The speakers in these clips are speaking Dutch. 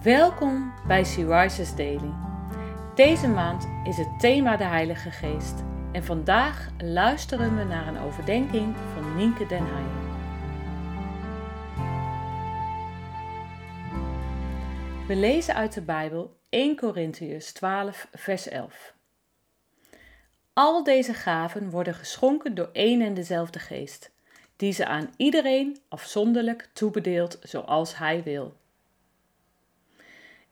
Welkom bij Sea Rises Daily. Deze maand is het thema de Heilige Geest en vandaag luisteren we naar een overdenking van Nienke den Heijen. We lezen uit de Bijbel 1 Korintiërs 12 vers 11. Al deze gaven worden geschonken door één en dezelfde geest, die ze aan iedereen afzonderlijk toebedeelt zoals hij wil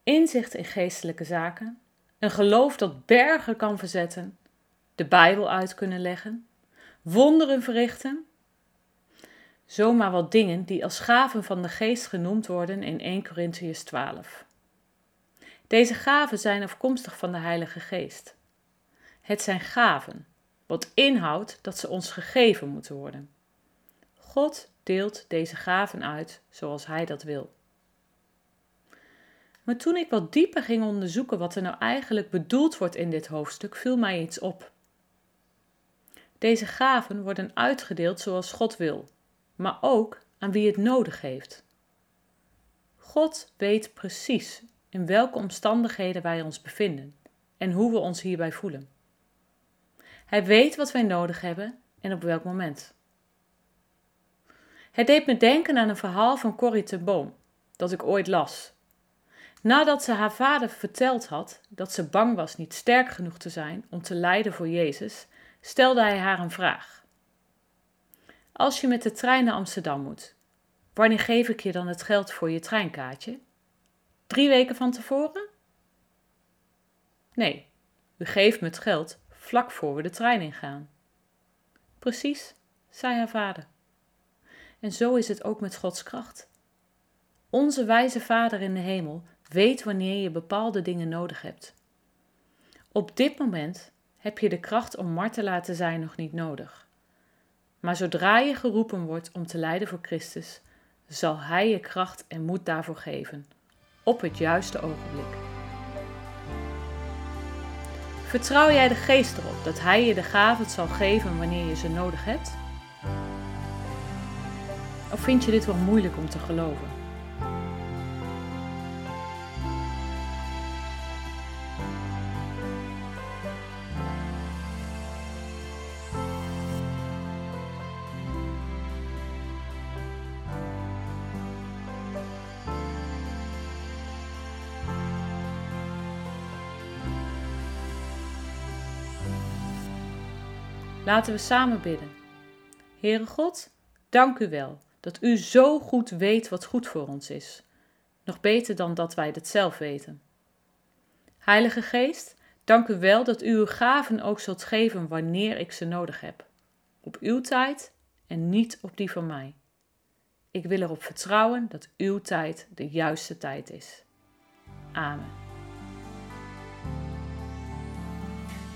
inzicht in geestelijke zaken, een geloof dat bergen kan verzetten, de Bijbel uit kunnen leggen, wonderen verrichten. Zomaar wat dingen die als gaven van de geest genoemd worden in 1 Corinthians 12. Deze gaven zijn afkomstig van de Heilige Geest. Het zijn gaven, wat inhoudt dat ze ons gegeven moeten worden. God deelt deze gaven uit zoals Hij dat wil. Maar toen ik wat dieper ging onderzoeken wat er nou eigenlijk bedoeld wordt in dit hoofdstuk, viel mij iets op. Deze gaven worden uitgedeeld zoals God wil, maar ook aan wie het nodig heeft. God weet precies in welke omstandigheden wij ons bevinden en hoe we ons hierbij voelen. Hij weet wat wij nodig hebben en op welk moment. Het deed me denken aan een verhaal van Corrie ten Boom dat ik ooit las Nadat ze haar vader verteld had dat ze bang was niet sterk genoeg te zijn om te lijden voor Jezus, stelde hij haar een vraag. Als je met de trein naar Amsterdam moet, wanneer geef ik je dan het geld voor je treinkaartje? Drie weken van tevoren? Nee, u geeft me het geld vlak voor we de trein ingaan. Precies, zei haar vader. En zo is het ook met Gods kracht. Onze wijze Vader in de hemel Weet wanneer je bepaalde dingen nodig hebt. Op dit moment heb je de kracht om martelaar te zijn nog niet nodig. Maar zodra je geroepen wordt om te lijden voor Christus, zal Hij je kracht en moed daarvoor geven, op het juiste ogenblik. Vertrouw jij de Geest erop dat Hij je de gaven zal geven wanneer je ze nodig hebt? Of vind je dit wel moeilijk om te geloven? Laten we samen bidden. Heere God, dank u wel dat u zo goed weet wat goed voor ons is. Nog beter dan dat wij het zelf weten. Heilige Geest, dank u wel dat u uw gaven ook zult geven wanneer ik ze nodig heb. Op uw tijd en niet op die van mij. Ik wil erop vertrouwen dat uw tijd de juiste tijd is. Amen.